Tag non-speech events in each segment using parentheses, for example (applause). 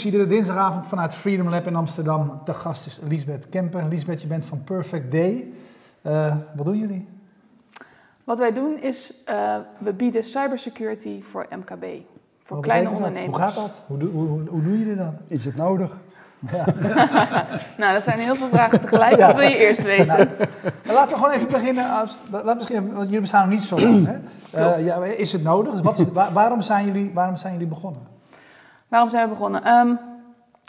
Topnames. Iedere dinsdagavond vanuit Freedom Lab in Amsterdam. De gast is Lisbeth Kemper. Lisbeth, je bent van Perfect Day. Uh, wat doen jullie? Wat wij doen is, uh, we bieden cybersecurity voor MKB. Voor kleine ondernemers. Hoe gaat dat? Hoe, hoe, hoe, hoe doe je dat? Is het nodig? Ja. (laughs) nou, dat zijn heel veel vragen tegelijk. Ja. Dat wil je eerst weten. Nou, laten we gewoon even beginnen. Laten misschien, want jullie bestaan nog niet zo lang. Hè? Uh, ja, is het nodig? Dus wat is, waarom, zijn jullie, waarom zijn jullie begonnen? Waarom zijn we begonnen? Um,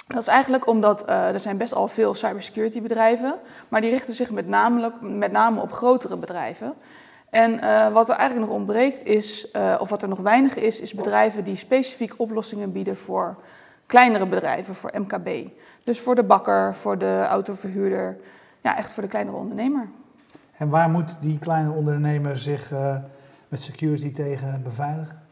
dat is eigenlijk omdat uh, er zijn best al veel cybersecurity bedrijven, maar die richten zich met name, op grotere bedrijven. En uh, wat er eigenlijk nog ontbreekt is, uh, of wat er nog weinig is, is bedrijven die specifiek oplossingen bieden voor kleinere bedrijven, voor MKB. Dus voor de bakker, voor de autoverhuurder, ja, echt voor de kleinere ondernemer. En waar moet die kleine ondernemer zich met security tegen beveiligen?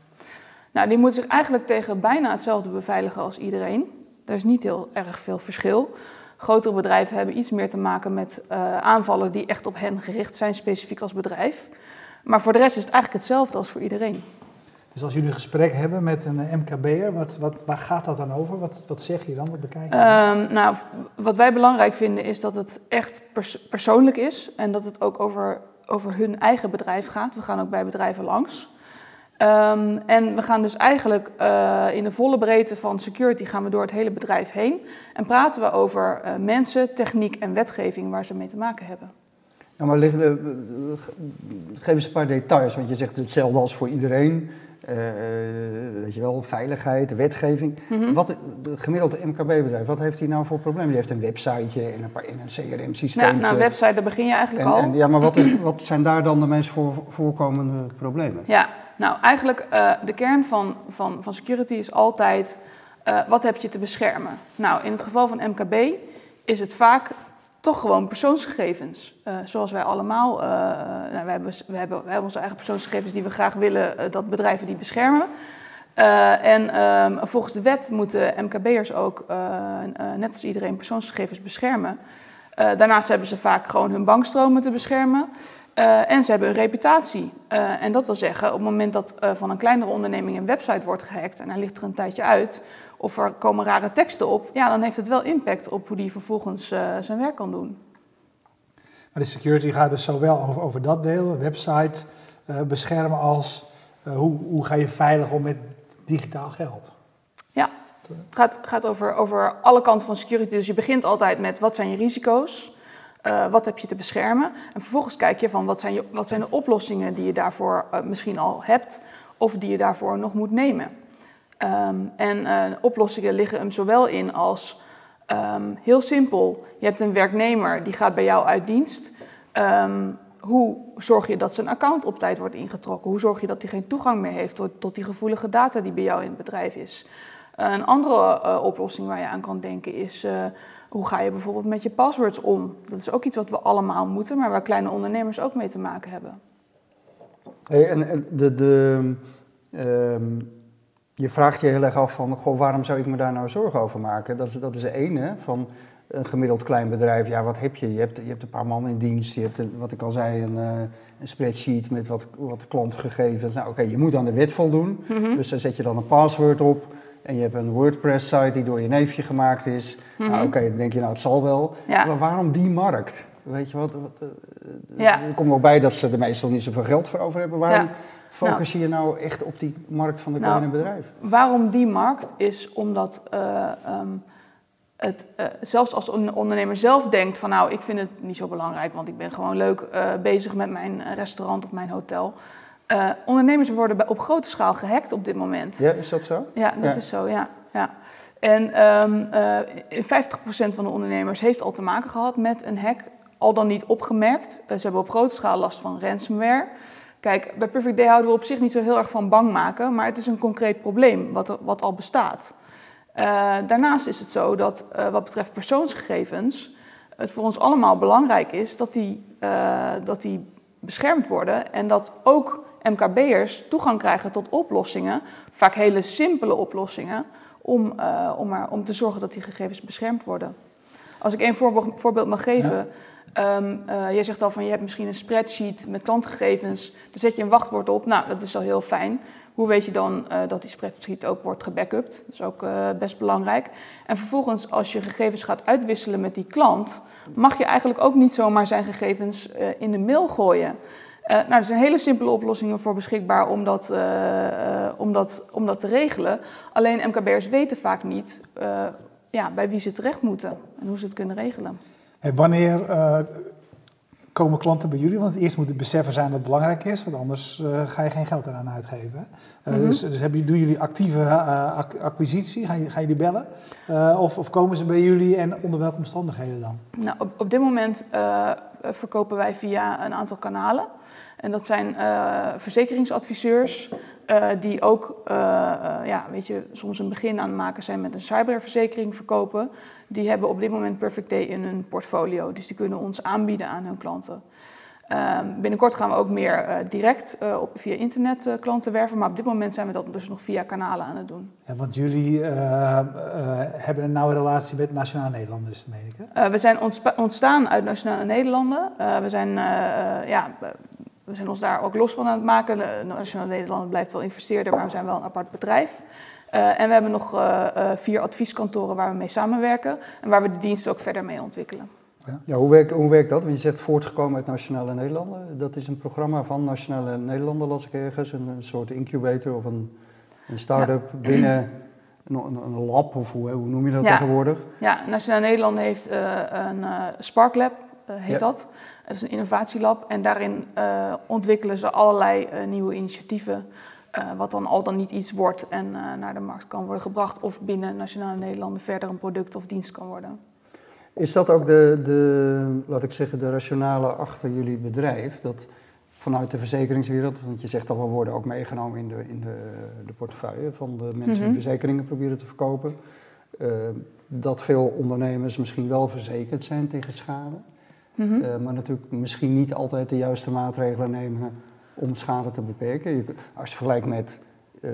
Nou, die moet zich eigenlijk tegen bijna hetzelfde beveiligen als iedereen. Er is niet heel erg veel verschil. Grotere bedrijven hebben iets meer te maken met uh, aanvallen die echt op hen gericht zijn, specifiek als bedrijf. Maar voor de rest is het eigenlijk hetzelfde als voor iedereen. Dus als jullie een gesprek hebben met een MKB'er, wat, wat, waar gaat dat dan over? Wat, wat zeg je dan? Wat bekijk je? Um, nou, wat wij belangrijk vinden is dat het echt pers persoonlijk is en dat het ook over, over hun eigen bedrijf gaat. We gaan ook bij bedrijven langs. Um, en we gaan dus eigenlijk uh, in de volle breedte van security gaan we door het hele bedrijf heen en praten we over uh, mensen, techniek en wetgeving waar ze mee te maken hebben. Ja, maar liggen, uh, geef eens een paar details, want je zegt hetzelfde als voor iedereen. weet je wel, veiligheid, wetgeving. Mm -hmm. Wat, de gemiddelde MKB-bedrijf, wat heeft hij nou voor probleem? Die heeft een websiteje en een, paar, een CRM-systeem. Ja, nou, een website, daar begin je eigenlijk en, al. En, ja, maar wat, is, (clears throat) wat zijn daar dan de meest voor, voorkomende problemen? Ja, nou, eigenlijk uh, de kern van, van, van security is altijd uh, wat heb je te beschermen. Nou, in het geval van MKB is het vaak toch gewoon persoonsgegevens. Uh, zoals wij allemaal, nou, wij, hebben, wij, hebben, wij hebben onze eigen persoonsgegevens die we graag willen dat bedrijven die beschermen. en um, volgens de wet moeten MKB'ers ook, net als iedereen, persoonsgegevens beschermen. daarnaast hebben ze vaak gewoon hun bankstromen te beschermen. Uh, en ze hebben een reputatie. Uh, en dat wil zeggen, op het moment dat uh, van een kleinere onderneming een website wordt gehackt en hij ligt er een tijdje uit, of er komen rare teksten op, ja, dan heeft het wel impact op hoe die vervolgens zijn werk kan doen. Maar de security gaat dus zowel over, over dat deel, website beschermen, als hoe, hoe ga je veilig om met digitaal geld? Ja, het gaat, gaat over, over alle kanten van security. Dus je begint altijd met wat zijn je risico's? Uh, wat heb je te beschermen? En vervolgens kijk je van wat zijn, je, wat zijn de oplossingen die je daarvoor uh, misschien al hebt of die je daarvoor nog moet nemen. Um, en uh, oplossingen liggen hem zowel in als um, heel simpel. Je hebt een werknemer die gaat bij jou uit dienst. Um, hoe zorg je dat zijn account op tijd wordt ingetrokken? Hoe zorg je dat hij geen toegang meer heeft tot die gevoelige data die bij jou in het bedrijf is? Een andere oplossing waar je aan kan denken is hoe ga je bijvoorbeeld met je passwords om? Dat is ook iets wat we allemaal moeten, maar waar kleine ondernemers ook mee te maken hebben. Hey, en de, de, um, je vraagt je heel erg af van, goh, waarom zou ik me daar nou zorgen over maken? Dat, dat is één, hè, van een gemiddeld klein bedrijf. Ja, wat heb je? Je hebt, je hebt een paar man in dienst, je hebt, een, wat ik al zei, een, uh, een spreadsheet met wat, wat klantgegevens. Nou, oké, okay, je moet aan de wet voldoen, mm -hmm. dus daar zet je dan een password op. En je hebt een WordPress-site die door je neefje gemaakt is. Mm -hmm. Nou, oké, okay, dan denk je, nou, het zal wel. Ja. Maar waarom die markt? Weet je wat? wat ja. Er komt ook bij dat ze er meestal niet zoveel geld voor over hebben. Waarom ja. focus nou, je nou echt op die markt van de nou, kleine bedrijven? Waarom die markt is omdat uh, um, het, uh, zelfs als een ondernemer zelf denkt van nou, ik vind het niet zo belangrijk, want ik ben gewoon leuk bezig met mijn restaurant of mijn hotel. Uh, ondernemers worden op grote schaal gehackt op dit moment. Ja, is dat zo? Ja, dat ja. is zo, ja. ja. En um, uh, 50% van de ondernemers heeft al te maken gehad met een hack, al dan niet opgemerkt. Uh, ze hebben op grote schaal last van ransomware. Kijk, bij Perfect Day houden we op zich niet zo heel erg van bang maken, maar het is een concreet probleem wat, er, wat al bestaat. Uh, daarnaast is het zo dat wat betreft persoonsgegevens het voor ons allemaal belangrijk is dat die, dat die beschermd worden en dat ook MKB'ers toegang krijgen tot oplossingen, vaak hele simpele oplossingen, om, uh, om, er, om te zorgen dat die gegevens beschermd worden. Als ik één voorbeeld, voorbeeld mag geven. Ehm, eh, jij zegt al van je hebt misschien een spreadsheet met klantgegevens. Daar zet je een wachtwoord op. Nou, dat is al heel fijn. Hoe weet je dan uh, dat die spreadsheet ook wordt gebackupt? Dat is ook uh, best belangrijk. En vervolgens, als je gegevens gaat uitwisselen met die klant, mag je eigenlijk ook niet zomaar zijn gegevens in de mail gooien. Nou, er zijn hele simpele oplossingen voor beschikbaar om dat, om dat, om dat te regelen. Alleen MKB'ers weten vaak niet ja, bij wie ze terecht moeten en hoe ze het kunnen regelen. En wanneer komen klanten bij jullie? Want eerst moet het beseffen zijn dat het belangrijk is, want anders ga je geen geld eraan uitgeven. Mm -hmm. Dus, dus hebben, doen jullie actieve acquisitie? Ga, je, ga jullie bellen? Of, of, komen ze bij jullie en onder welke omstandigheden dan? Nou, op, op dit moment verkopen wij via een aantal kanalen. En dat zijn verzekeringsadviseurs die ook ja, weet je, soms een begin aan het maken zijn met een cyberverzekering verkopen die hebben op dit moment Perfect Day in hun portfolio. Dus die kunnen ons aanbieden aan hun klanten. Um, binnenkort gaan we ook meer uh, direct uh, op, via internet uh, klanten werven, maar op dit moment zijn we dat dus nog via kanalen aan het doen. Ja, want jullie hebben een nauwe relatie met Nationale Nederlanders, meen ik hè? we zijn ontstaan uit Nationale Nederlanden. we, zijn, ja, we zijn ons daar ook los van aan het maken. Nationale Nederlanden blijft wel investeerder, maar we zijn wel een apart bedrijf. Uh, en we hebben nog uh, uh, vier advieskantoren waar we mee samenwerken en waar we de dienst ook verder mee ontwikkelen. Ja. ja hoe, werkt, hoe werkt dat? Want je zegt voortgekomen uit Nationale Nederlanden. Dat is een programma van Nationale Nederlanden, las ik ergens. Een, een soort incubator of een, een start-up ja. binnen een, een, lab, of hoe, hoe noem je dat ja. tegenwoordig? Ja, Nationale Nederlanden heeft een Spark Lab, heet dat. Dat is een innovatielab en daarin ontwikkelen ze allerlei nieuwe initiatieven uh, wat dan al dan niet iets wordt en naar de markt kan worden gebracht of binnen Nationale Nederlanden verder een product of dienst kan worden. Is dat ook de, de, laat ik zeggen, de rationale achter jullie bedrijf? Dat vanuit de verzekeringswereld, want je zegt al, we worden ook meegenomen in de, in de, de portefeuille van de mensen die mm -hmm. verzekeringen proberen te verkopen. Dat veel ondernemers misschien wel verzekerd zijn tegen schade, mm -hmm. maar natuurlijk misschien niet altijd de juiste maatregelen nemen om schade te beperken. Je, als je vergelijkt met uh,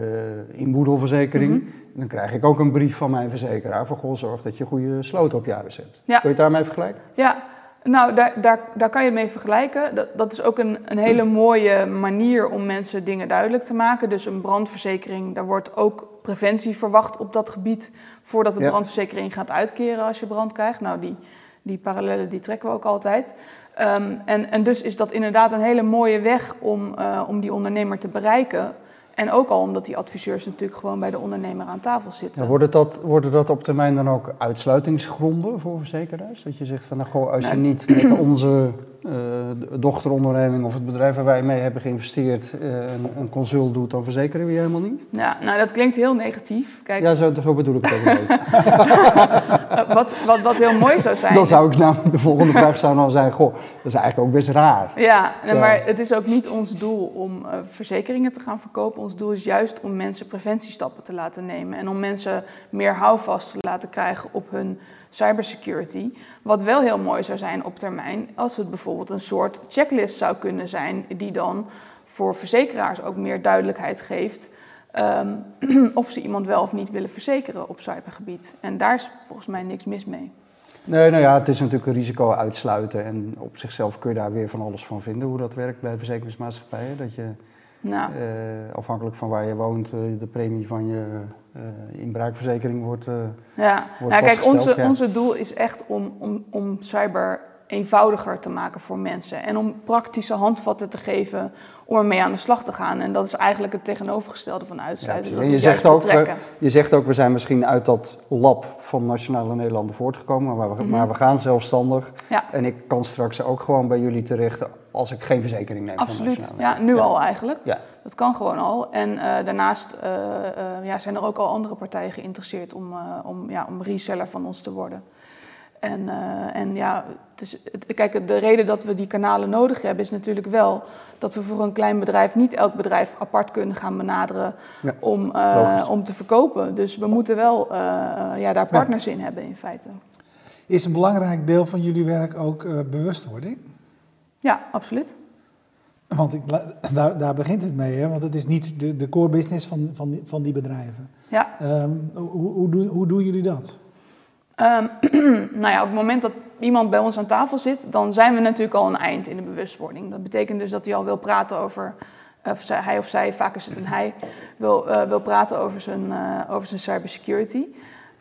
inboedelverzekering, mm -hmm. dan krijg ik ook een brief van mijn verzekeraar voor goh, zorg dat je goede sloot op je huis hebt. Ja. Kun je het daarmee vergelijken? Ja, nou, daar, daar, daar kan je mee vergelijken. Dat, dat is ook een, een hele mooie manier om mensen dingen duidelijk te maken. Dus een brandverzekering, daar wordt ook preventie verwacht op dat gebied voordat de ja. brandverzekering gaat uitkeren als je brand krijgt. Nou, die, die parallellen die trekken we ook altijd. Um, en, en dus is dat inderdaad een hele mooie weg om, uh, om die ondernemer te bereiken. En ook al omdat die adviseurs natuurlijk gewoon bij de ondernemer aan tafel zitten. Ja, worden, dat, worden dat op termijn dan ook uitsluitingsgronden voor verzekeraars? Dat je zegt van nou, goh, als je niet met onze uh, dochteronderneming of het bedrijf waar wij mee hebben geïnvesteerd uh, een, een, consult doet, dan verzekeren we je helemaal niet? Ja, nou dat klinkt heel negatief. Kijk, ja, zo, zo bedoel ik het ook niet. (laughs) wat, wat, wat heel mooi zou zijn. Dan zou ik namelijk de volgende vraag zou dan zijn, goh, dat is eigenlijk ook best raar. Ja, ja. maar het is ook niet ons doel om uh, verzekeringen te gaan verkopen. Ons doel is juist om mensen preventiestappen te laten nemen en om mensen meer houvast te laten krijgen op hun cybersecurity. Wat wel heel mooi zou zijn op termijn, als het bijvoorbeeld een soort checklist zou kunnen zijn, die dan voor verzekeraars ook meer duidelijkheid geeft. Um, (clears throat) of ze iemand wel of niet willen verzekeren op cybergebied. En daar is volgens mij niks mis mee. Nee, nou ja, het is natuurlijk een risico uitsluiten. En op zichzelf kun je daar weer van alles van vinden, hoe dat werkt bij verzekeringsmaatschappijen. Dat je nou. uh, afhankelijk van waar je woont, uh, de premie van je inbraakverzekering wordt. ja, wordt nou, kijk, onze, ja. onze doel is echt om, om, om cyber eenvoudiger te maken voor mensen. En om praktische handvatten te geven om ermee aan de slag te gaan. En dat is eigenlijk het tegenovergestelde van uitsluiten. Ja, en je zegt, ook, we, je zegt ook, we zijn misschien uit dat lab van Nationale Nederlanden voortgekomen, maar we, mm -hmm. maar we gaan zelfstandig. Ja. En ik kan straks ook gewoon bij jullie terecht als ik geen verzekering neem. Absoluut, ja, nu ja. al eigenlijk. Ja. Dat kan gewoon al. En uh, daarnaast uh, uh, ja, zijn er ook al andere partijen geïnteresseerd om, om, ja, om reseller van ons te worden. En, uh, en ja, het is, het, kijk, de reden dat we die kanalen nodig hebben is natuurlijk wel dat we voor een klein bedrijf niet elk bedrijf apart kunnen gaan benaderen ja, om, uh, om te verkopen. Dus we moeten wel uh, ja, daar partners ja. in hebben in feite. Is een belangrijk deel van jullie werk ook bewustwording? Ja, absoluut. Want ik, daar, daar, begint het mee, hè? want het is niet de, de core business van, van, die, van die bedrijven. Ja. Um, hoe, hoe, hoe, hoe doen jullie dat? Um, (clears throat) nou ja, op het moment dat iemand bij ons aan tafel zit, dan zijn we natuurlijk al een eind in de bewustwording. Dat betekent dus dat hij al wil praten over, of hij of zij, vaak is het een hij, wil, uh, wil praten over zijn, uh, over zijn cybersecurity.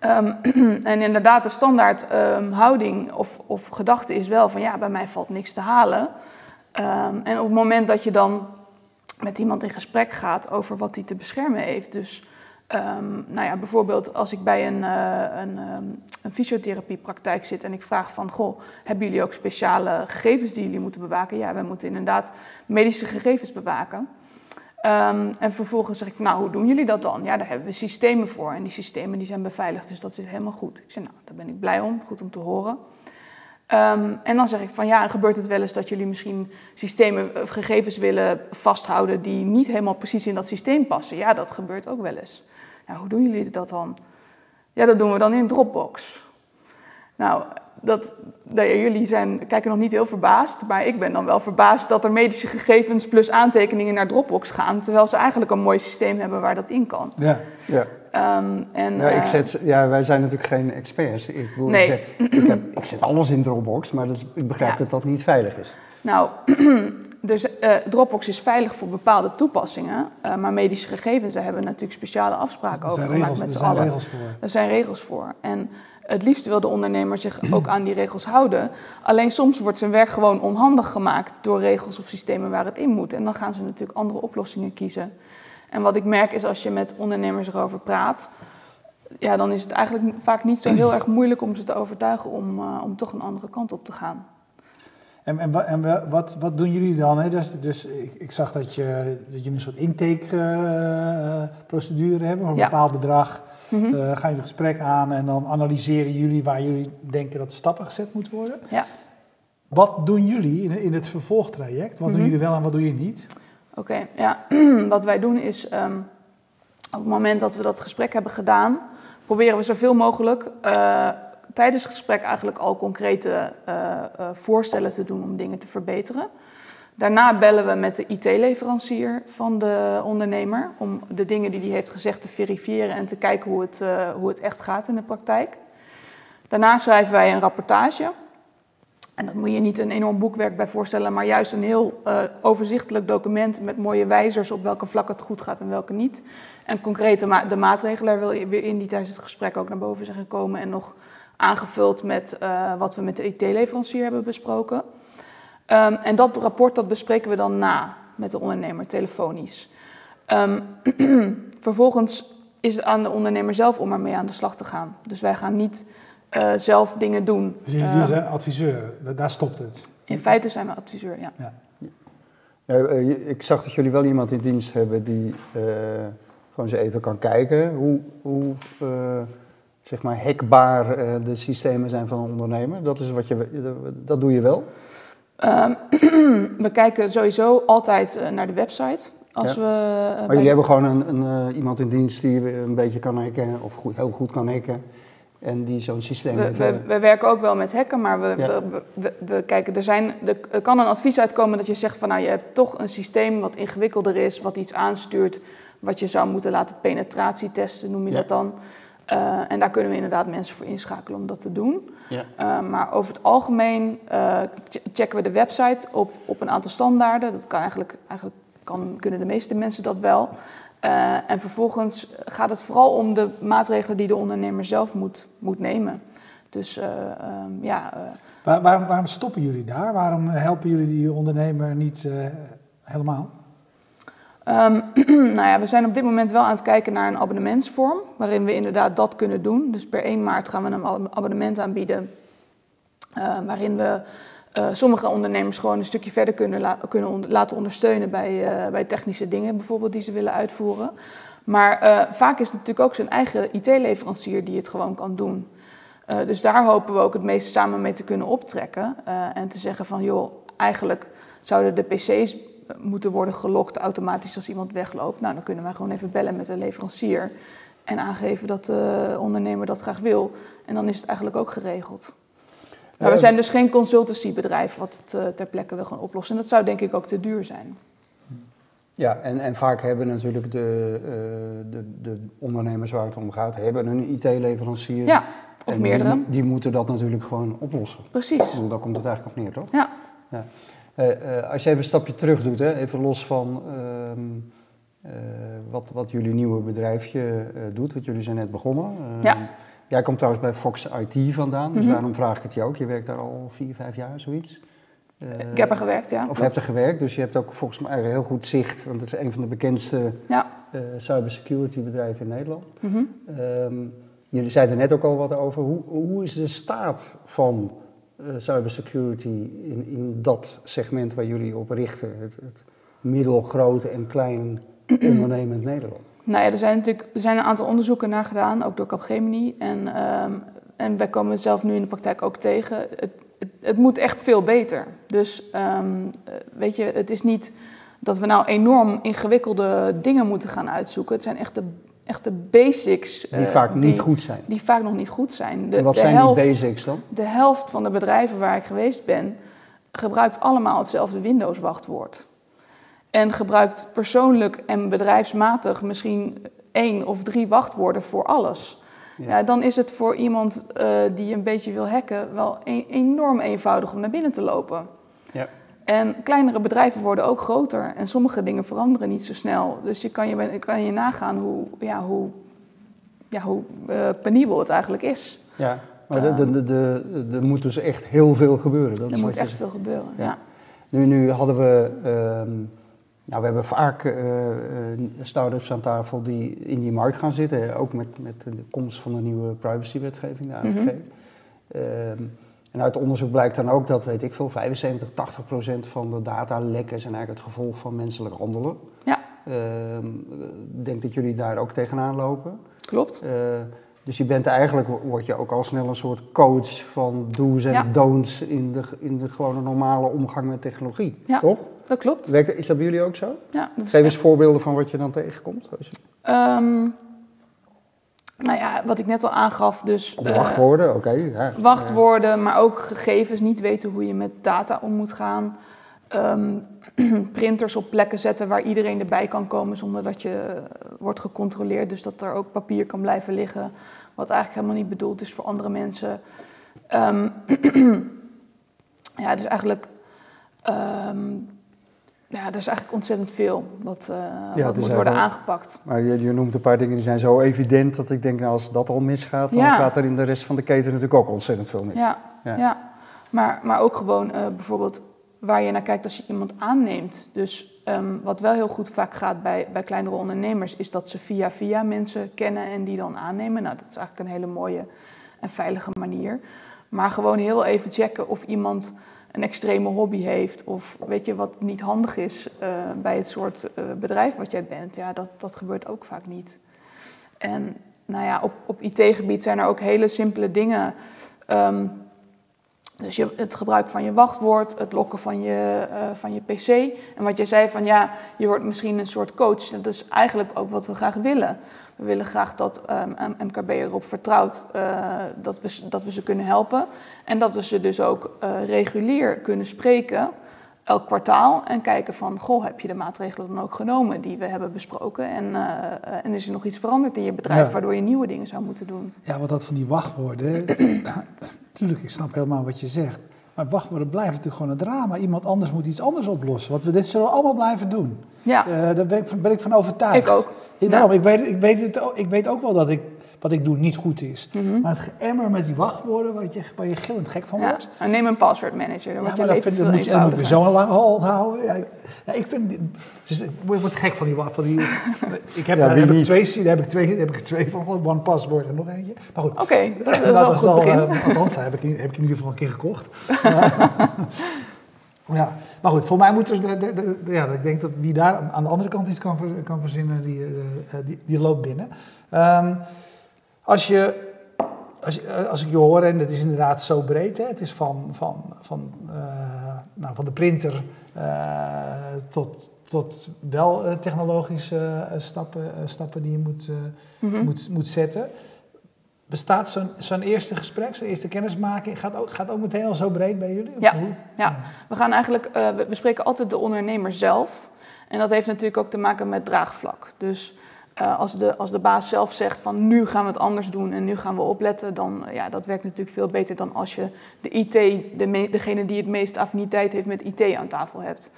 Um, (clears throat) en inderdaad, de standaard houding of, of gedachte is wel van ja, bij mij valt niks te halen. En op het moment dat je dan met iemand in gesprek gaat over wat hij te beschermen heeft, dus Um, nou ja, bijvoorbeeld als ik bij een, uh, een, um, een, fysiotherapiepraktijk zit en ik vraag van, goh, hebben jullie ook speciale gegevens die jullie moeten bewaken? Ja, wij moeten inderdaad medische gegevens bewaken. En vervolgens zeg ik, nou, hoe doen jullie dat dan? Ja, daar hebben we systemen voor en die systemen die zijn beveiligd, dus dat is helemaal goed. Ik zeg, nou, daar ben ik blij om, goed om te horen. En dan zeg ik van, ja, gebeurt het wel eens dat jullie misschien systemen of gegevens willen vasthouden die niet helemaal precies in dat systeem passen? Ja, dat gebeurt ook wel eens. Nou, hoe doen jullie dat dan? Ja, dat doen we dan in Dropbox. Nou, dat, dat, jullie zijn, kijken nog niet heel verbaasd, maar ik ben dan wel verbaasd dat er medische gegevens plus aantekeningen naar Dropbox gaan, terwijl ze eigenlijk een mooi systeem hebben waar dat in kan. Ja, ja. Um, en, ja, ik uh, zet, ja, wij zijn natuurlijk geen experts. Ik, bedoel, nee. ik, heb, ik, zet, alles in Dropbox, maar dat, ik begrijp ja. dat dat niet veilig is. Nou, (clears throat) Dus uh, Dropbox is veilig voor bepaalde toepassingen, uh, maar medische gegevens, daar hebben we natuurlijk speciale afspraken over gemaakt met z'n allen. Er zijn regels voor. Er zijn regels voor. En het liefst wil de ondernemer zich (clears throat) ook aan die regels houden. Alleen soms wordt zijn werk gewoon onhandig gemaakt door regels of systemen waar het in moet. En dan gaan ze natuurlijk andere oplossingen kiezen. En wat ik merk is als je met ondernemers erover praat, ja, dan is het eigenlijk vaak niet zo heel erg moeilijk om ze te overtuigen om, uh, om toch een andere kant op te gaan. En, en, en wat, wat doen jullie dan? Hè? Dus, dus ik, ik, zag dat, je, dat jullie een soort intakeprocedure uh, hebben. Voor een ja. bepaald bedrag mm -hmm. uh, gaan jullie een gesprek aan en dan analyseren jullie waar jullie denken dat stappen gezet moeten worden. Ja. Wat doen jullie in, in het vervolgtraject? Wat mm -hmm. doen jullie wel en wat doe je niet? Oké, ja. (clears throat) wat wij doen is um, op het moment dat we dat gesprek hebben gedaan, proberen we zoveel mogelijk uh, tijdens het gesprek eigenlijk al concrete uh, uh, voorstellen te doen om dingen te verbeteren. Daarna bellen we met de IT-leverancier van de ondernemer om de dingen die hij heeft gezegd te verifiëren en te kijken hoe het, hoe het echt gaat in de praktijk. Daarna schrijven wij een rapportage. En dat moet je niet een enorm boekwerk bij voorstellen, maar juist een heel overzichtelijk document met mooie wijzers op welke vlak het goed gaat en welke niet. En concrete ma de maatregelen er weer in die tijdens het gesprek ook naar boven zijn gekomen en nog aangevuld met uh, wat we met de IT-leverancier hebben besproken. Um, en dat rapport dat bespreken we dan na met de ondernemer telefonisch. Um, (clears throat) vervolgens is het aan de ondernemer zelf om ermee aan de slag te gaan. Dus wij gaan niet uh, zelf dingen doen. Dus jullie uh, zijn adviseur, daar stopt het? In feite zijn we adviseur, ja. ja. ja ik zag dat jullie wel iemand in dienst hebben die gewoon eens even kan kijken hoe... hoe zeg maar hackbaar uh, de systemen zijn van een ondernemer? Dat, is wat je, dat doe je wel? Um, (clears throat) we kijken sowieso altijd naar de website. Als ja. we, maar jullie hebben gewoon een, een iemand in dienst die een beetje kan hacken, of goed, heel goed kan hacken. En die zo'n systeem we, we, we, werken ook wel met hacken, maar we, ja. we, we, kijken, er, zijn, er kan een advies uitkomen dat je zegt van nou je hebt toch een systeem wat ingewikkelder is, wat iets aanstuurt, wat je zou moeten laten penetratietesten, noem je ja. dat dan. Uh, en daar kunnen we inderdaad mensen voor inschakelen om dat te doen. Ja. Uh, maar over het algemeen uh, checken we de website op, op een aantal standaarden. Dat kan eigenlijk, eigenlijk kan, kunnen de meeste mensen dat wel. En vervolgens gaat het vooral om de maatregelen die de ondernemer zelf moet, moet nemen. Dus um, ja. Waar, waarom, waarom stoppen jullie daar? Waarom helpen jullie die ondernemer niet helemaal? Um, (clears throat) nou ja, we zijn op dit moment wel aan het kijken naar een abonnementsvorm, waarin we inderdaad dat kunnen doen. Dus per 1 maart gaan we een abonnement aanbieden, uh, waarin we uh, sommige ondernemers gewoon een stukje verder kunnen, kunnen laten ondersteunen bij, uh, bij technische dingen bijvoorbeeld die ze willen uitvoeren. Maar vaak is het natuurlijk ook zijn eigen IT-leverancier die het gewoon kan doen. dus daar hopen we ook het meest samen mee te kunnen optrekken en te zeggen van joh, eigenlijk zouden de PC's moeten worden gelokt automatisch als iemand wegloopt. Nou, dan kunnen wij gewoon even bellen met de leverancier en aangeven dat de ondernemer dat graag wil. En dan is het eigenlijk ook geregeld. Maar we zijn dus geen consultancybedrijf wat het uh, ter plekke wil gaan oplossen. En dat zou denk ik ook te duur zijn. Ja, en, en vaak hebben natuurlijk de, uh, de, de ondernemers waar het om gaat, hebben een IT-leverancier. Ja, Of En meerdere. Die, die moeten dat natuurlijk gewoon oplossen. Precies. bedoel, daar komt het eigenlijk op neer, toch? Ja. Ja. Eh, eh, als je even een stapje terug doet, hè, even los van ehm, eh, wat, wat jullie nieuwe bedrijfje eh, doet, want jullie zijn net begonnen. Ehm, Ja. Jij komt trouwens bij Fox IT vandaan, dus Mhm. daarom vraag ik het je ook. Je werkt daar al vier, vijf jaar, zoiets. Eh, Ik heb er gewerkt, ja. Of hebt er gewerkt, dus je hebt ook volgens mij heel goed zicht, want het is een van de bekendste Ja. eh, cybersecurity bedrijven in Nederland. Mhm. Ehm, jullie zeiden net ook al wat over. Hoe, hoe is de staat van eh, cybersecurity in, in dat segment waar jullie op richten? Het, het middelgrote en klein (clears throat) ondernemend Nederland. Nou ja, er zijn natuurlijk er zijn een aantal onderzoeken naar gedaan, ook door Capgemini. En, ehm, en wij komen het zelf nu in de praktijk ook tegen. Het, het, het moet echt veel beter. Dus ehm, eh, weet je, het is niet dat we nou enorm ingewikkelde dingen moeten gaan uitzoeken. Het zijn echt de, echt de basics. Die eh, vaak niet goed zijn. Die vaak nog niet goed zijn. De, en wat de zijn helft, die basics dan? De helft van de bedrijven waar ik geweest ben, gebruikt allemaal hetzelfde Windows-wachtwoord. En gebruikt persoonlijk en bedrijfsmatig misschien één of drie wachtwoorden voor alles. Ja. Ja. dan is het voor iemand eh, die een beetje wil hacken wel e- enorm eenvoudig om naar binnen te lopen. Ja. En kleinere bedrijven worden ook groter en sommige dingen veranderen niet zo snel. Dus je kan je, kan je nagaan hoe, ja, hoe, ja, hoe eh, penibel het eigenlijk is. Ja, maar de- de- de- de- er moet dus echt heel veel gebeuren. Dat Er moet echt veel gebeuren. Ja. Ja. Nu, nu hadden we, ehm, nou, we hebben vaak eh, start-ups aan tafel die in die markt gaan zitten, ook met, met de komst van de nieuwe privacywetgeving, de AVG. Mhm. Ehm, en uit onderzoek blijkt dan ook dat, weet ik veel, 75, 80 procent van de datalekken zijn eigenlijk het gevolg van menselijk handelen. Ja. Ehm, Ik denk dat jullie daar ook tegenaan lopen. Klopt. Eh, dus je bent eigenlijk, word je ook al snel een soort coach van do's en Ja. don'ts in de, in de gewone normale omgang met technologie, Ja. toch? Dat klopt. Werkt, is dat bij jullie ook zo? Ja, dat is Geef eens voorbeelden van wat je dan tegenkomt. Als je, Ehm, nou ja, wat ik net al aangaf, dus wachtwoorden, oké. ja. wachtwoorden, maar ook gegevens, niet weten hoe je met data om moet gaan. Ehm, (clears throat) printers op plekken zetten waar iedereen erbij kan komen zonder dat je eh, wordt gecontroleerd. Dus dat er ook papier kan blijven liggen, wat eigenlijk helemaal niet bedoeld is voor andere mensen. Ehm, (clears throat) ja, dus eigenlijk, ja, er is eigenlijk ontzettend veel wat, is moet worden aangepakt. Maar je, je noemt een paar dingen die zijn zo evident dat ik denk, nou als dat al misgaat, dan Ja. gaat er in de rest van de keten natuurlijk ook ontzettend veel mis. Ja, Ja. ja. Maar, maar ook gewoon eh, bijvoorbeeld waar je naar kijkt als je iemand aanneemt. Dus ehm, wat wel heel goed vaak gaat bij, bij kleinere ondernemers, is dat ze via via mensen kennen en die dan aannemen. Nou, dat is eigenlijk een hele mooie en veilige manier. Maar gewoon heel even checken of iemand een extreme hobby heeft of weet je wat niet handig is eh, bij het soort eh, bedrijf wat jij bent. Ja, dat, dat gebeurt ook vaak niet. En nou ja, op, op IT-gebied zijn er ook hele simpele dingen. Ehm, dus je, het gebruik van je wachtwoord, het lokken van je, eh, van je PC. En wat jij zei van ja, je wordt misschien een soort coach. Dat is eigenlijk ook wat we graag willen. We willen graag dat ehm, MKB erop vertrouwt eh, dat, we, ze- dat we ze kunnen helpen. En dat we ze dus ook eh, regulier kunnen spreken, elk kwartaal. En kijken van, goh, heb je de maatregelen dan ook genomen die we hebben besproken? En, eh, en is er nog iets veranderd in je bedrijf Ja. waardoor je nieuwe dingen zou moeten doen? Ja, wat dat van die wachtwoorden. (coughs) Tuurlijk, ik snap helemaal wat je zegt. Maar wachtwoorden blijven natuurlijk gewoon een drama. Iemand anders moet iets anders oplossen. Want we dit zullen we allemaal blijven doen. Ja, Eh, daar ben ik, van, ben ik van overtuigd. Ik ook. Ja, daarom, ik, weet, ik, weet het, ook- ik weet ook wel dat ik, wat ik doe niet goed is. Mhm. Maar het geëmmer met die wachtwoorden, waar je, waar je gillend gek van ja. wordt. En neem een password manager, dan Ja, wordt maar je leven vind, veel moet je, dan moet je zo'n lange halt houden. Ja, ik, ja, ik vind, dus, ik word gek van die, van die (laughs) ik heb, Ja, daar heb ik twee, daar heb ik twee, daar heb ik er twee van, one passport en nog eentje. Maar goed, Oké, (laughs) dat is wel een goed al, begin. eh, althans, daar heb ik, in- heb ik in ieder geval een keer gekocht. (laughs) ja, maar goed, voor mij moet er, de, de, de- ja, ik denk dat wie daar aan de andere kant iets kan, ver- kan verzinnen, die, eh, die, die loopt binnen. Ehm, als je, als, je- als ik je hoor, en het is inderdaad zo breed, hè, het is van, van, van, eh, nou, van de printer eh, tot, tot wel eh, technologische eh, stappen, eh, stappen die je moet, eh, Mhm. moet, moet zetten. Bestaat zo'n zo'n eerste gesprek, zo'n eerste kennismaking, gaat ook, gaat ook meteen al zo breed bij jullie? Ja, hoe? ja. We gaan eigenlijk, eh, we, we spreken altijd de ondernemer zelf. En dat heeft natuurlijk ook te maken met draagvlak. Dus Uh, als, de, als de baas zelf zegt van nu gaan we het anders doen en nu gaan we opletten, dan ja, dat werkt natuurlijk veel beter dan als je de IT, de degene die het meest affiniteit heeft met IT aan tafel hebt.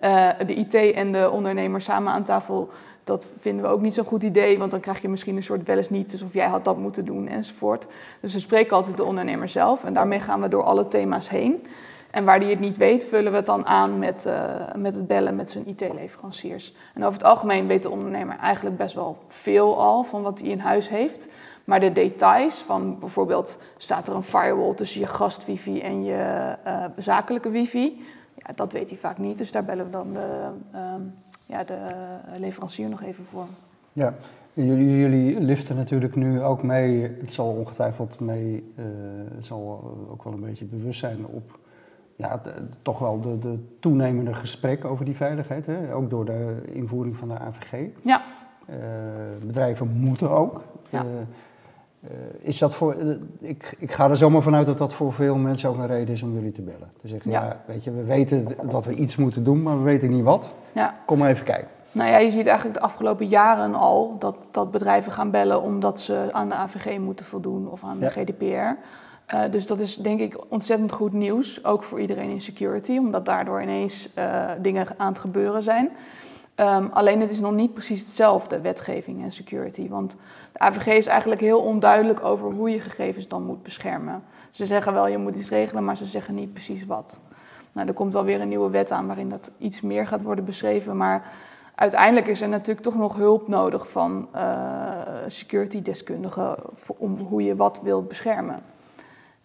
Uh, de IT en de ondernemer samen aan tafel, dat vinden we ook niet zo'n goed idee, want dan krijg je misschien een soort wel eens niet, dus of jij had dat moeten doen enzovoort. Dus we spreken altijd de ondernemer zelf en daarmee gaan we door alle thema's heen. En waar die het niet weet, vullen we het dan aan met, uh, met het bellen met zijn IT-leveranciers. En over het algemeen weet de ondernemer eigenlijk best wel veel al van wat hij in huis heeft. Maar de details van bijvoorbeeld staat er een firewall tussen je gast-wifi en je uh, zakelijke wifi, ja, dat weet hij vaak niet. Dus daar bellen we dan de, uh, ja, de leverancier nog even voor. Ja, jullie, jullie liften natuurlijk nu ook mee, het zal ongetwijfeld mee, uh, zal ook wel een beetje bewust zijn op ja, toch wel de, de, toenemende gesprek over die veiligheid. Hè? Ook door de invoering van de AVG. Ja. Uh, bedrijven moeten ook. Ja. Uh, is dat voor, ik, ik ga er zomaar vanuit dat dat voor veel mensen ook een reden is om jullie te bellen. Te zeggen, ja. ja. weet je, we weten dat we iets moeten doen, maar we weten niet wat. Ja. Kom maar even kijken. Nou ja, je ziet eigenlijk de afgelopen jaren al dat, dat bedrijven gaan bellen omdat ze aan de AVG moeten voldoen of aan de GDPR. Uh, dus dat is denk ik ontzettend goed nieuws, ook voor iedereen in security, omdat daardoor ineens uh, dingen aan het gebeuren zijn. Um, alleen het is nog niet precies hetzelfde, wetgeving en security. Want de AVG is eigenlijk heel onduidelijk over hoe je gegevens dan moet beschermen. Ze zeggen wel, je moet iets regelen, maar ze zeggen niet precies wat. Nou, er komt wel weer een nieuwe wet aan waarin dat iets meer gaat worden beschreven. Maar uiteindelijk is er natuurlijk toch nog hulp nodig van uh, security deskundigen om hoe je wat wilt beschermen.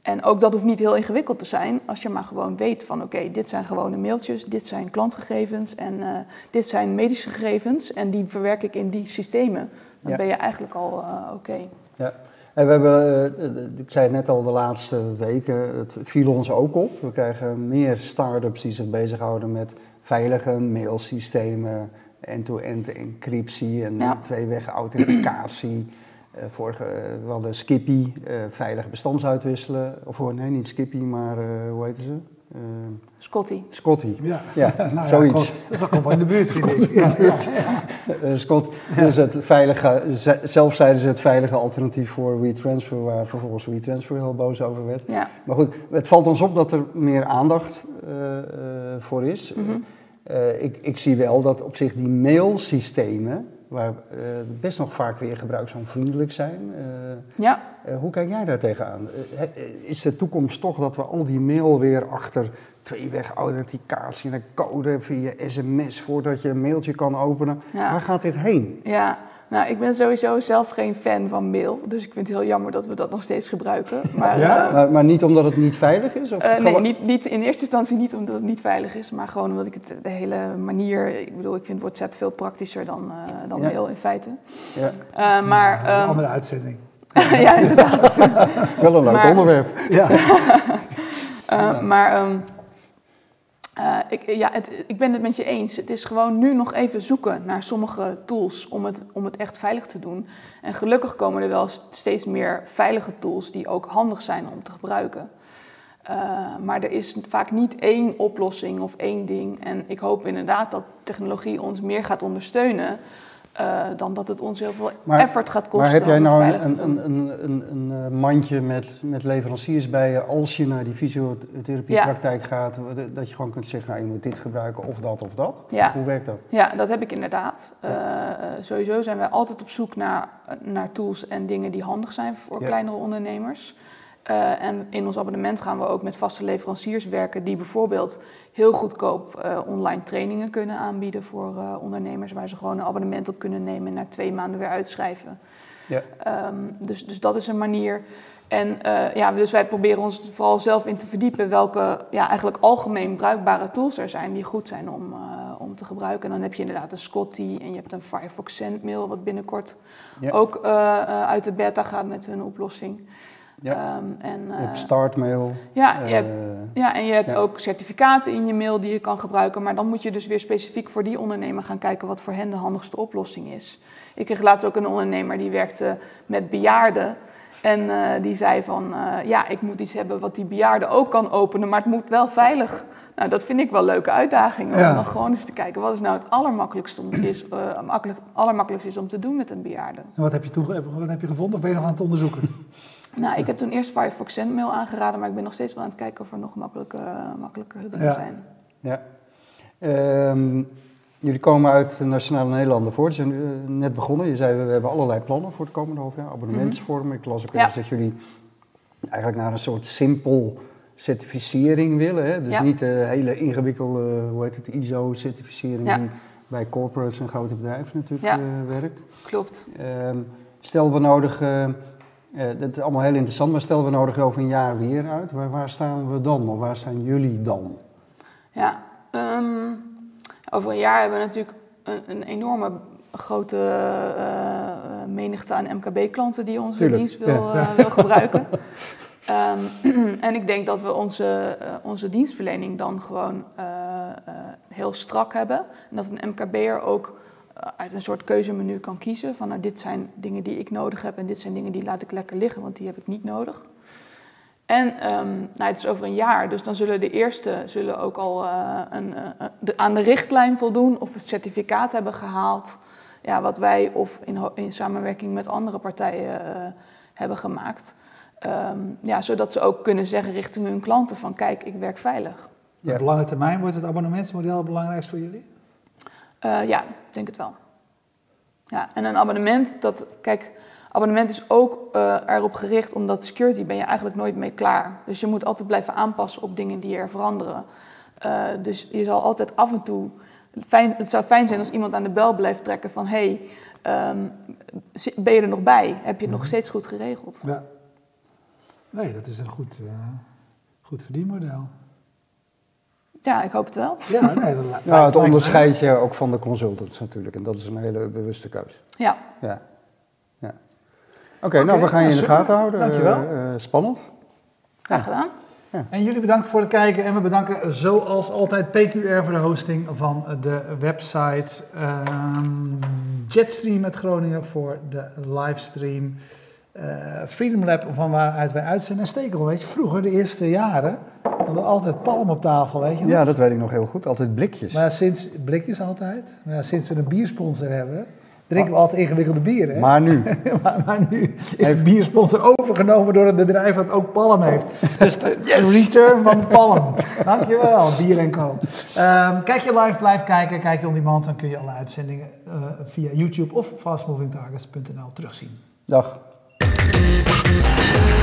En ook dat hoeft niet heel ingewikkeld te zijn als je maar gewoon weet van oké, dit zijn gewone mailtjes, dit zijn klantgegevens en uh, dit zijn medische gegevens en die verwerk ik in die systemen. Dan ja. ben je eigenlijk al uh, oké. Okay. Ja. En we hebben, uh, ik zei het net al de laatste weken, het viel ons ook op. We krijgen meer start-ups die zich bezighouden met veilige mailsystemen, end-to-end encryptie en ja. tweeweg authenticatie. Uh, vorige, we hadden Skippy, uh, veilig bestandsuitwisselen. Of nee, niet Skippy, maar uh, hoe heette ze? Scotty. Scotty, ja, ja nou zoiets. Ja, dat komt wel in de buurt, (laughs) vind ik. Ja, ja. (laughs) Scott, dus het veilige, zelf zeiden ze het veilige alternatief voor WeTransfer, waar vervolgens WeTransfer heel boos over werd. Ja. Maar goed, het valt ons op dat er meer aandacht voor is. Mm -hmm. ik, ik zie wel dat op zich die mailsystemen waar uh, best nog vaak weer gebruiksonvriendelijk zijn. Uh, ja. Uh, hoe kijk jij daar tegenaan? is de toekomst toch dat we al die mail weer achter tweeweg authenticatie en een code via sms voordat je een mailtje kan openen? Ja. Waar gaat dit heen? Ja, nou, ik ben sowieso zelf geen fan van mail, dus ik vind het heel jammer dat we dat nog steeds gebruiken. (laughs) Maar, ja? uh, maar, maar, niet omdat het niet veilig is? Of uh, nee, niet, niet, in eerste instantie niet omdat het niet veilig is, maar gewoon omdat ik het de hele manier, ik bedoel, ik vind WhatsApp veel praktischer dan, uh, dan Ja. mail in feite. Ja. maar, Een um, andere uitzending. (laughs) ja, inderdaad. (laughs) Wel een leuk Maar- onderwerp. Ja. Uh, maar ehm, uh, ik, ja, het, ik ben het met je eens. Het is gewoon nu nog even zoeken naar sommige tools om het, om het echt veilig te doen. En gelukkig komen er wel steeds meer veilige tools die ook handig zijn om te gebruiken. Uh, maar er is vaak niet één oplossing of één ding. En ik hoop inderdaad dat technologie ons meer gaat ondersteunen. Uh, dan dat het ons heel veel Maar- effort gaat kosten. Maar heb jij nou een, een, een, een, een eh, mandje met, met leveranciers bij je als je naar die fysiotherapiepraktijk gaat, dat je gewoon kunt zeggen, nou, je moet dit gebruiken of dat of dat? Ja. Hoe werkt dat? Ja, dat heb ik inderdaad. Uh, sowieso zijn wij altijd op zoek naar, naar tools en dingen die handig zijn voor kleinere ondernemers. Uh, en in ons abonnement gaan we ook met vaste leveranciers werken die bijvoorbeeld heel goedkoop uh, online trainingen kunnen aanbieden voor uh, ondernemers, waar ze gewoon een abonnement op kunnen nemen en na twee maanden weer uitschrijven. Ja. Um, dus, dus dat is een manier. En ja, dus wij proberen ons vooral zelf in te verdiepen welke ja, eigenlijk algemeen bruikbare tools er zijn die goed zijn om, om te gebruiken. En dan heb je inderdaad een Scotty en je hebt een Firefox Sendmail, wat binnenkort Ja. ook uit de beta gaat met hun oplossing. Ja. Um, en, Je hebt startmail. ja, je eh, hebt, ja, en je hebt ja. ook certificaten in je mail die je kan gebruiken. Maar dan moet je dus weer specifiek voor die ondernemer gaan kijken wat voor hen de handigste oplossing is. Ik kreeg laatst ook een ondernemer die werkte met bejaarden. En eh, die zei van, eh, ja, ik moet iets hebben wat die bejaarde ook kan openen, maar het moet wel veilig. Nou, dat vind ik wel een leuke uitdaging. Om dan gewoon eens te kijken, wat is nou het allermakkelijkste om, is, eh, makkelijk, allermakkelijkste is om te doen met een bejaarde. En wat heb je, wat heb je gevonden of ben je nog aan het onderzoeken? (laughs) Nou, ik heb toen eerst Firefox Sendmail aangeraden, maar ik ben nog steeds wel aan het kijken of er nog makkelijke, makkelijker dingen Ja. zijn. Ja. Ehm, jullie komen uit de Nationale Nederlanden voort. Ze zijn eh, net begonnen. Je zei, we hebben allerlei plannen voor het komende half jaar. Abonnementsvormen. Ik las ook Ja. dat jullie eigenlijk naar een soort simpel certificering willen. Hè? Dus Ja. niet de hele ingewikkelde, hoe heet het, ISO-certificering Ja. die bij corporates en grote bedrijven natuurlijk eh, werkt. Klopt. Ehm, stel we nodig, eh, eh, dat is allemaal heel interessant, maar stel we nodig over een jaar weer uit. Waar, waar staan we dan? Of waar staan jullie dan? Ja, ehm, over een jaar hebben we natuurlijk een, een enorme grote eh, eh, menigte aan MKB-klanten die onze Tuurlijk, dienst wil, ja. eh, wil gebruiken. Ehm, (clears throat) en ik denk dat we onze, eh, onze dienstverlening dan gewoon eh, eh, heel strak hebben. En dat een MKB'er ook eh, uit een soort keuzemenu kan kiezen van nou, dit zijn dingen die ik nodig heb en dit zijn dingen die laat ik lekker liggen, want die heb ik niet nodig. En ehm, nou, het is over een jaar, dus dan zullen de eerste zullen ook al eh, een, eh, de, aan de richtlijn voldoen of het certificaat hebben gehaald. Ja, wat wij of in, in samenwerking met andere partijen eh, hebben gemaakt. Ehm, ja, zodat ze ook kunnen zeggen richting hun klanten van kijk, ik werk veilig. Op lange termijn wordt het abonnementsmodel het belangrijkst voor jullie? Eh, ja, ik denk het wel. Ja, en een abonnement, dat, kijk, abonnement is ook eh, erop gericht, omdat security ben je eigenlijk nooit mee klaar. Dus je moet altijd blijven aanpassen op dingen die er veranderen. Eh, dus je zal altijd af en toe, fijn, het zou fijn zijn als iemand aan de bel blijft trekken van, hé, hey, ehm, ben je er nog bij? Heb je het nog steeds goed geregeld? Ja. Nee, dat is een goed, eh, goed verdienmodel. Ja, ik hoop het wel. Ja, nee, dat Nou, het onderscheidt je ook van de consultants natuurlijk. En dat is een hele bewuste keuze. Ja, Ja. ja. Oké, nou, we gaan je in de super. gaten houden. Dankjewel. Eh, eh, spannend. graag gedaan. En jullie bedankt voor het kijken en we bedanken zoals altijd PQR voor de hosting van de website. Ehm, Jetstream uit Groningen voor de livestream. Eh, Freedom Lab van waaruit wij uitzenden. En Stekel, weet je, vroeger, de eerste jaren, hadden we altijd palm op tafel, weet je nog? Ja, dat weet ik nog heel goed. Altijd blikjes. Maar sinds, blikjes altijd, maar sinds we een biersponsor hebben, drinken we altijd ingewikkelde bieren. hè? Maar nu. (laughs) maar, maar nu is de biersponsor overgenomen door het bedrijf dat ook Palm heeft. Dus de (laughs) return van Palm. Dankjewel, Bier en Co. Ehm, kijk je live, blijf kijken. Kijk je on demand, dan kun je alle uitzendingen eh, via YouTube of fastmovingtargets.nl terugzien. Dag. 谢谢